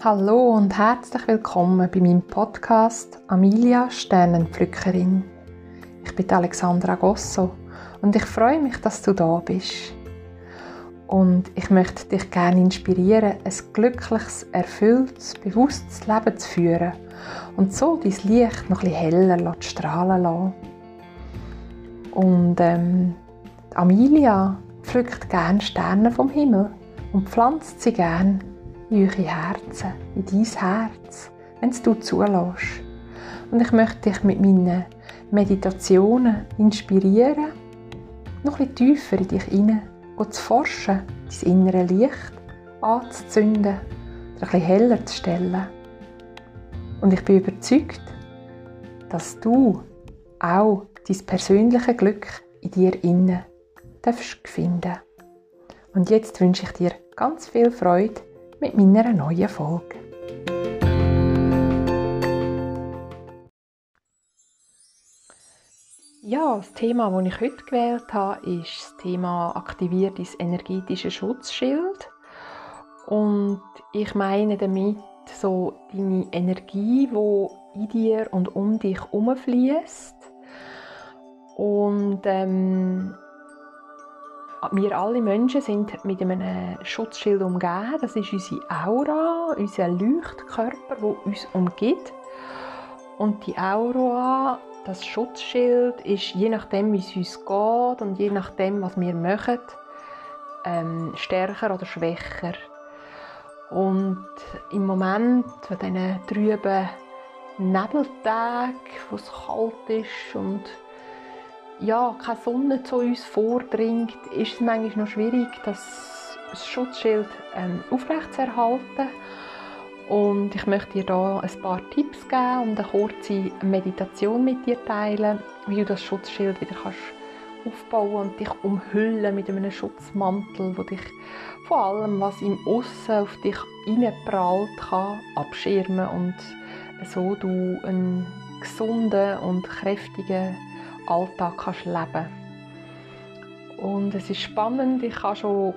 Hallo und herzlich willkommen bei meinem Podcast Amelia Sternenpflückerin. Ich bin Alexandra Gosso und ich freue mich, dass du da bist. Und ich möchte dich gerne inspirieren, ein glückliches, erfülltes, bewusstes Leben zu führen und so dein Licht noch ein heller zu strahlen lassen. Und ähm, Amelia pflückt gerne Sterne vom Himmel und pflanzt sie gerne eure Herzen, in dein Herz, wenn du zulässt. Und ich möchte dich mit meinen Meditationen inspirieren, noch bisschen tiefer in dich hinein zu forschen, dein innere Licht anzuzünden, ein bisschen heller zu stellen. Und ich bin überzeugt, dass du auch dein persönliche Glück in dir innen darfst finden. Und jetzt wünsche ich dir ganz viel Freude mit meiner neuen Folge. Ja, das Thema, das ich heute gewählt habe, ist das Thema Aktivier dein energetisches Schutzschild. Und ich meine damit so deine Energie, die in dir und um dich herumfließt. Und ähm, wir alle Menschen sind mit einem Schutzschild umgeben. Das ist unsere Aura, unser Leuchtkörper, der uns umgibt. Und die Aura, das Schutzschild, ist je nachdem, wie es uns geht und je nachdem, was wir machen, ähm, stärker oder schwächer. Und im Moment, an diesen trüben Nebeltagen, wo es kalt ist und ja, keine Sonne zu uns vordringt, ist es manchmal noch schwierig, das Schutzschild ähm, aufrechtzuerhalten. Und ich möchte dir da ein paar Tipps geben und eine kurze Meditation mit dir teilen, wie du das Schutzschild wieder kannst aufbauen und dich umhüllen mit einem Schutzmantel, wo dich von allem, was im Aussen auf dich hineinprallt, kann abschirmen und so du einen gesunden und kräftigen Alltag kannst leben. Und es ist spannend, ich habe schon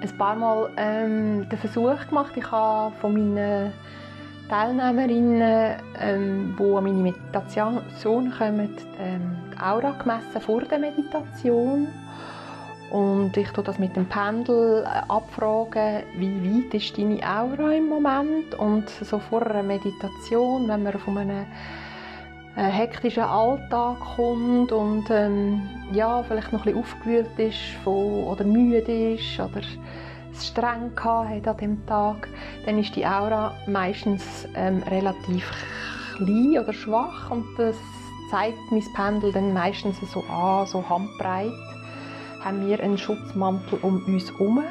ein paar Mal ähm, den Versuch gemacht, ich habe von meinen Teilnehmerinnen, ähm, die an meine Meditation kommen, ähm, die Aura gemessen vor der Meditation. Und ich tue das mit dem Pendel äh, abfragen, wie weit ist deine Aura im Moment? Und so vor einer Meditation, wenn man auf einem hektischen Alltag kommt und ähm, ja, vielleicht noch ein bisschen aufgewühlt ist von, oder müde ist oder es streng hat an dem Tag, dann ist die Aura meistens ähm, relativ klein oder schwach und das zeigt mein Pendel dann meistens so an, so handbreit. Haben wir einen Schutzmantel um uns herum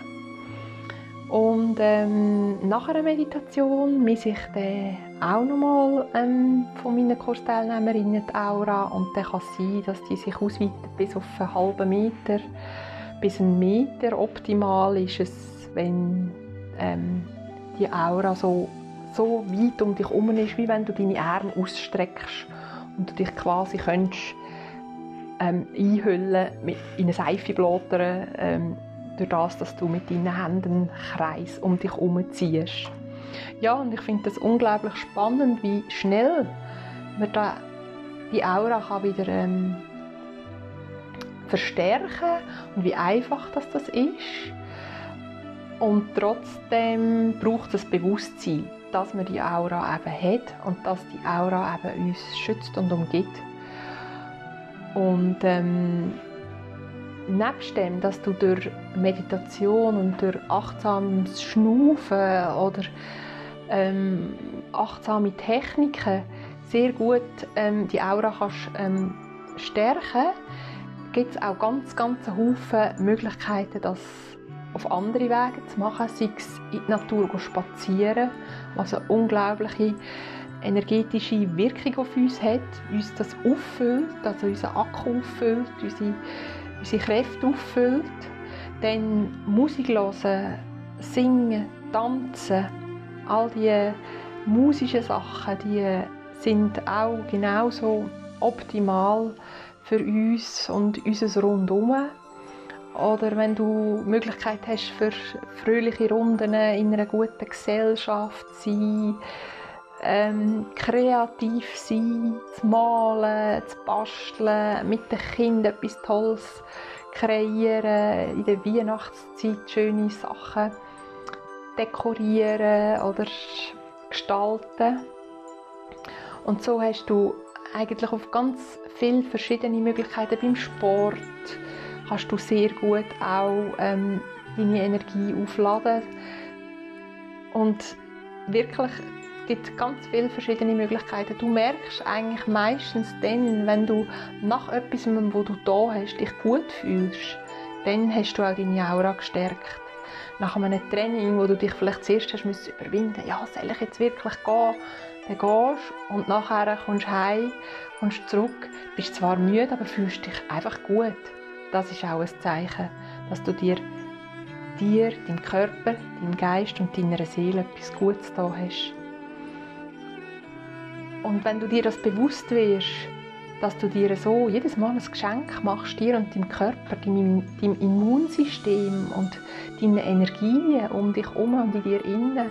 und ähm, nach einer Meditation messe ich dann auch nochmal ähm, von meinen Kursteilnehmerinnen die Aura und dann kann es sein, dass die sich ausweitet bis auf einen halben Meter, bis einen Meter. Optimal ist es, wenn ähm, die Aura so, so weit um dich herum ist, wie wenn du deine Arme ausstreckst und du dich quasi könntest, ähm, einhüllen, mit, in eine Seife blättern, ähm, durch das, dass du mit deinen Händen einen Kreis um dich herum. Ja, und ich finde das unglaublich spannend, wie schnell man da die Aura kann wieder ähm, verstärken und wie einfach das, das ist. Und trotzdem braucht es Bewusstsein, dass man die Aura eben hat und dass die Aura eben uns schützt und umgibt. Und ähm, nebst dem, dass du durch Meditation und durch achtsames Schnaufen oder ähm, achtsame Techniken sehr gut ähm, die Aura kannst, ähm, stärken gibt es auch ganz, ganz Haufen Möglichkeiten, das auf andere Wege zu machen, sei es in die Natur spazieren, was eine unglaubliche energetische Wirkung auf uns hat, uns das auffüllt, also unser Akku auffüllt, unsere unsere Kräfte auffüllt, dann Musik hören, singen, tanzen, all diese musischen Sachen, die sind auch genauso optimal für uns und unser Rundum. oder wenn du die Möglichkeit hast, für fröhliche Runden in einer guten Gesellschaft zu sein, ähm, kreativ sein, zu malen, zu basteln, mit den Kindern etwas Tolles kreieren, in der Weihnachtszeit schöne Sachen dekorieren oder gestalten. Und so hast du eigentlich auf ganz viele verschiedene Möglichkeiten beim Sport, kannst du sehr gut auch ähm, deine Energie aufladen. Und wirklich gibt ganz viele verschiedene Möglichkeiten. Du merkst eigentlich meistens dann, wenn du nach etwas, wo du da hast, dich gut fühlst, dann hast du auch deine Aura gestärkt. Nach einem Training, wo du dich vielleicht zuerst hast müssen überwinden, ja, soll ich jetzt wirklich gehen? Dann gehst und nachher kommst du heim, kommst zurück, bist zwar müde, aber fühlst dich einfach gut das ist auch ein Zeichen, dass du dir, dir, deinem Körper, deinem Geist und deiner Seele etwas Gutes da hast. Und wenn du dir das bewusst wirst, dass du dir so jedes Mal ein Geschenk machst, dir und deinem Körper, deinem, deinem Immunsystem und deinen Energien um dich herum und in dir innen,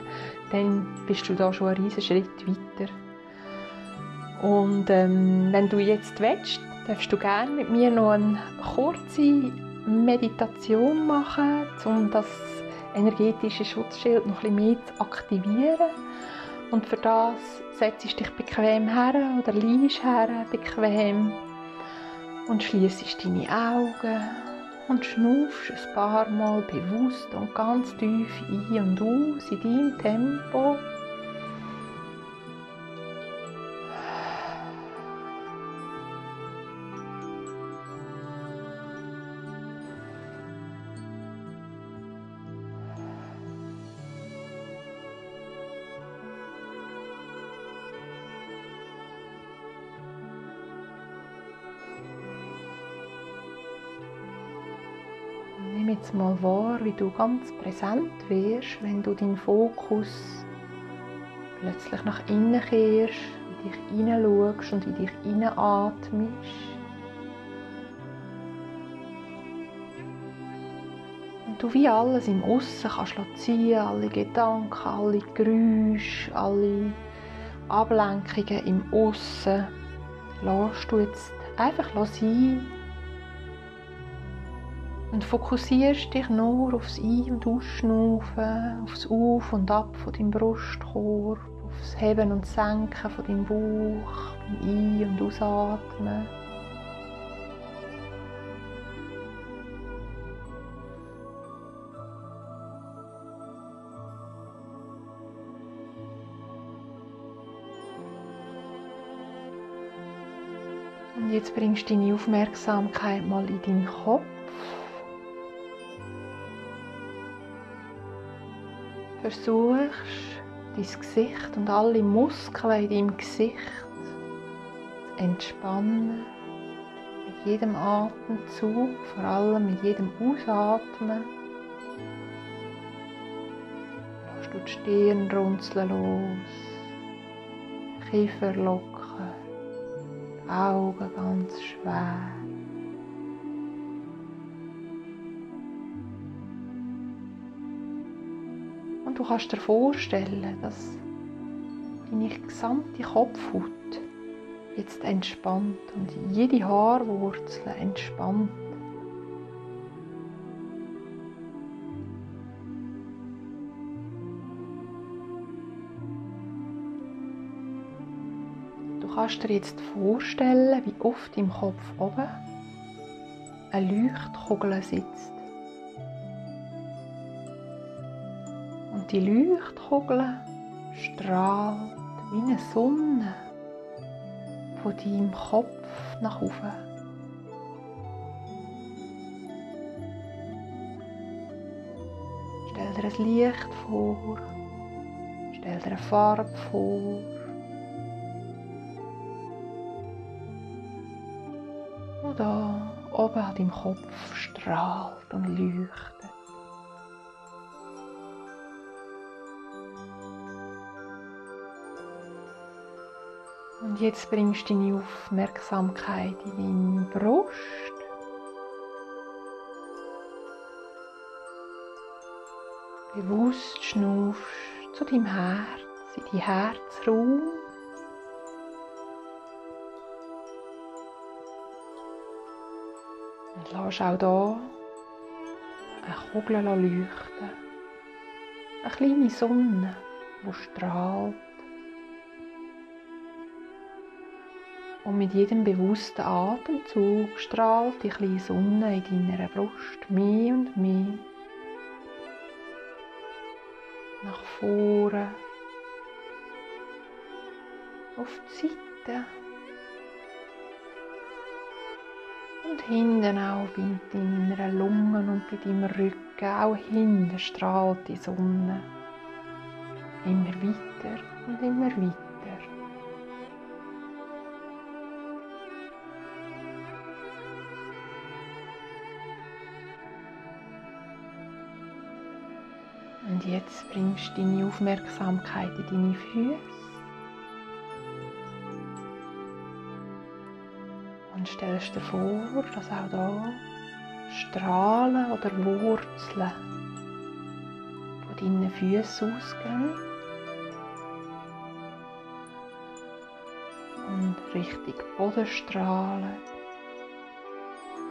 dann bist du da schon einen riesen Schritt weiter. Und ähm, wenn du jetzt willst, darfst du gerne mit mir noch eine kurze Meditation machen, um das energetische Schutzschild noch ein bisschen mehr zu aktivieren. Und für das setzt dich bequem her oder liegst her bequem und schließt deine Augen und schnaufst ein paar Mal bewusst und ganz tief ein und aus in deinem Tempo. Jetzt mal wahr, wie du ganz präsent wirst, wenn du deinen Fokus plötzlich nach innen kehrst, in dich hineinschaust und in dich hineinatmest. Und du wie alles im Aussen kannst ziehen, alle Gedanken, alle Geräusche, alle Ablenkungen im Aussen, lässt du jetzt einfach sein und fokussierst dich nur aufs Ein- und Ausschnaufen, aufs Auf und Ab von deinem Brustkorb, aufs Heben und Senken von deinem Bauch, beim Ein- und Ausatmen. Und jetzt bringst du deine Aufmerksamkeit mal in deinen Kopf. Versuchst, dein Gesicht und alle Muskeln in deinem Gesicht zu entspannen. Mit jedem Atemzug, vor allem mit jedem Ausatmen. Lass du die Stirn runzeln los, Kiefer locken, die Augen ganz schwer. Kannst dir vorstellen, dass deine gesamte Kopfhaut jetzt entspannt und jede Haarwurzel entspannt. Du kannst dir jetzt vorstellen, wie oft im Kopf oben eine Leuchtkugel sitzt. Die Leuchtkugel strahlt wie eine Sonne von deinem Kopf nach oben. Stell dir ein Licht vor, stell dir eine Farbe vor. Und da oben an deinem Kopf strahlt und leuchtet. Und jetzt bringst du deine Aufmerksamkeit in deine Brust. bewusst schnaufst zu deinem Herz, in dein Herzraum. Und lass auch hier eine Kugel leuchten. Eine kleine Sonne, die strahlt. Und mit jedem bewussten Atemzug strahlt die kleine Sonne in deiner Brust mehr und mehr nach vorne, auf die Seite und hinten auch bei deinen Lungen und bei deinem Rücken. Auch hinten strahlt die Sonne immer weiter und immer weiter. Und jetzt bringst du deine Aufmerksamkeit in deine Füße. Und stellst dir vor, dass auch da Strahlen oder Wurzeln von deinen Füßen ausgehen. Und richtig Boden strahlen.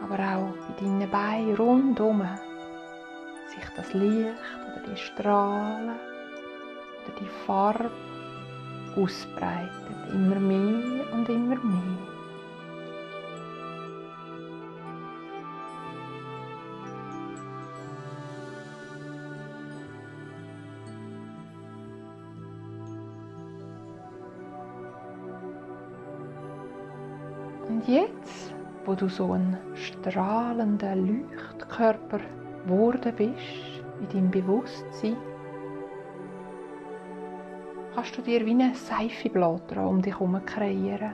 Aber auch bei deinen Beinen rundherum sich das Licht oder die Strahlen oder die Farbe ausbreitet, immer mehr und immer mehr. Und jetzt, wo du so ein strahlender Leuchtkörper geworden bist, in deinem Bewusstsein, kannst du dir wie eine Seifenblatt um dich herum kreieren,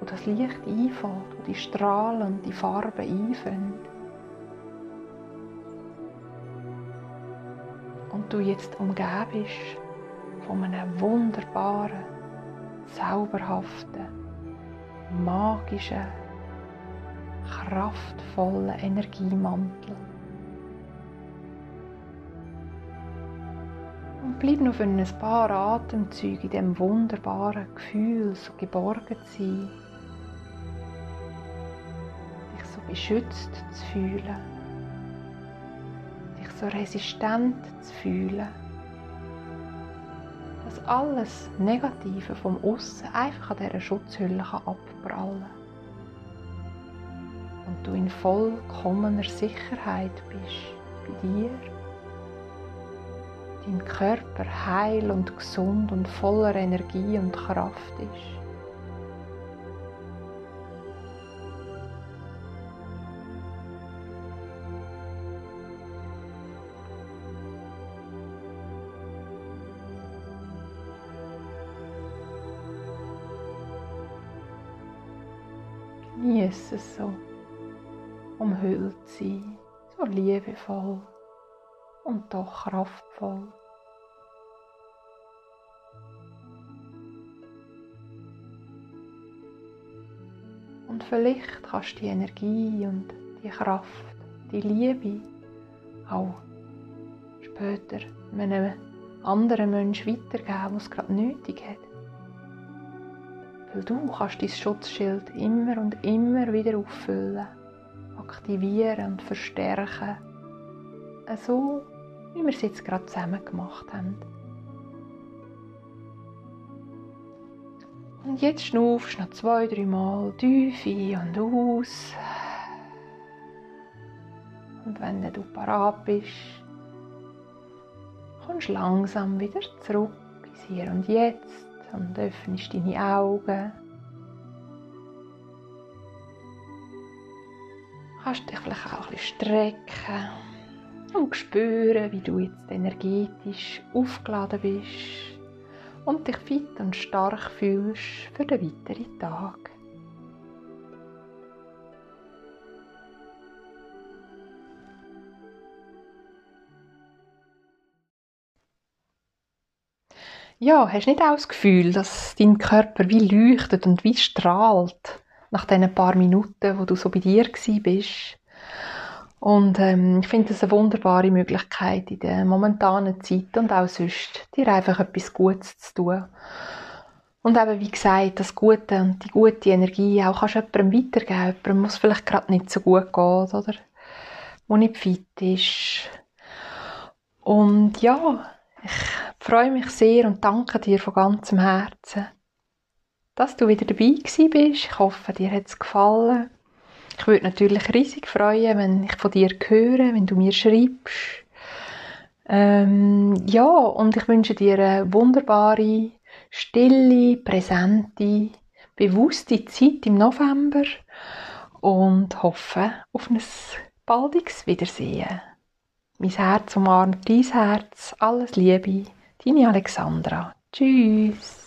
wo das Licht einfällt, wo die Strahlen und die Farben einfangen. Und du jetzt umgeben bist von einem wunderbaren, zauberhaften, magischen, kraftvollen Energiemantel. Bleib noch für ein paar Atemzüge in dem wunderbaren Gefühl, so geborgen zu sein. Dich so beschützt zu fühlen. Dich so resistent zu fühlen. Dass alles Negative vom Aussen einfach an dieser Schutzhülle abprallen kann. Und du in vollkommener Sicherheit bist bei dir dein Körper heil und gesund und voller Energie und Kraft ist. Genieße es so, umhüllt sein, so liebevoll und doch kraftvoll. Und vielleicht kannst du die Energie und die Kraft, die Liebe auch später einem anderen Menschen weitergeben, was es gerade nötig hat. Weil du kannst dein Schutzschild immer und immer wieder auffüllen, aktivieren und verstärken. So wie wir es jetzt gerade zusammen gemacht haben. Und jetzt schnaufst du noch zwei, drei Mal tief ein und aus. Und wenn du parat bist, kommst du langsam wieder zurück ins Hier und Jetzt und öffnest deine Augen. Kannst dich vielleicht auch ein bisschen strecken und spüren, wie du jetzt energetisch aufgeladen bist und dich fit und stark fühlst für den weiteren Tag. Ja, hast du nicht auch das Gefühl, dass dein Körper wie leuchtet und wie strahlt nach diesen paar Minuten, wo du so bei dir bist? Und ähm, ich finde das eine wunderbare Möglichkeit in der momentanen Zeit und auch sonst, dir einfach etwas Gutes zu tun. Und eben, wie gesagt, das Gute und die gute Energie auch kannst du jemandem weitergeben. Jemandem muss vielleicht gerade nicht so gut gehen, oder? Wo nicht fit ist. Und ja, ich freue mich sehr und danke dir von ganzem Herzen, dass du wieder dabei gewesen bist. Ich hoffe, dir hat es gefallen. Ich würde natürlich riesig freuen, wenn ich von dir höre, wenn du mir schreibst. Ähm, ja, und ich wünsche dir eine wunderbare, stille, präsente, bewusste Zeit im November und hoffe auf ein baldiges Wiedersehen. Mein Herz umarmt dein Herz. Alles Liebe, deine Alexandra. Tschüss.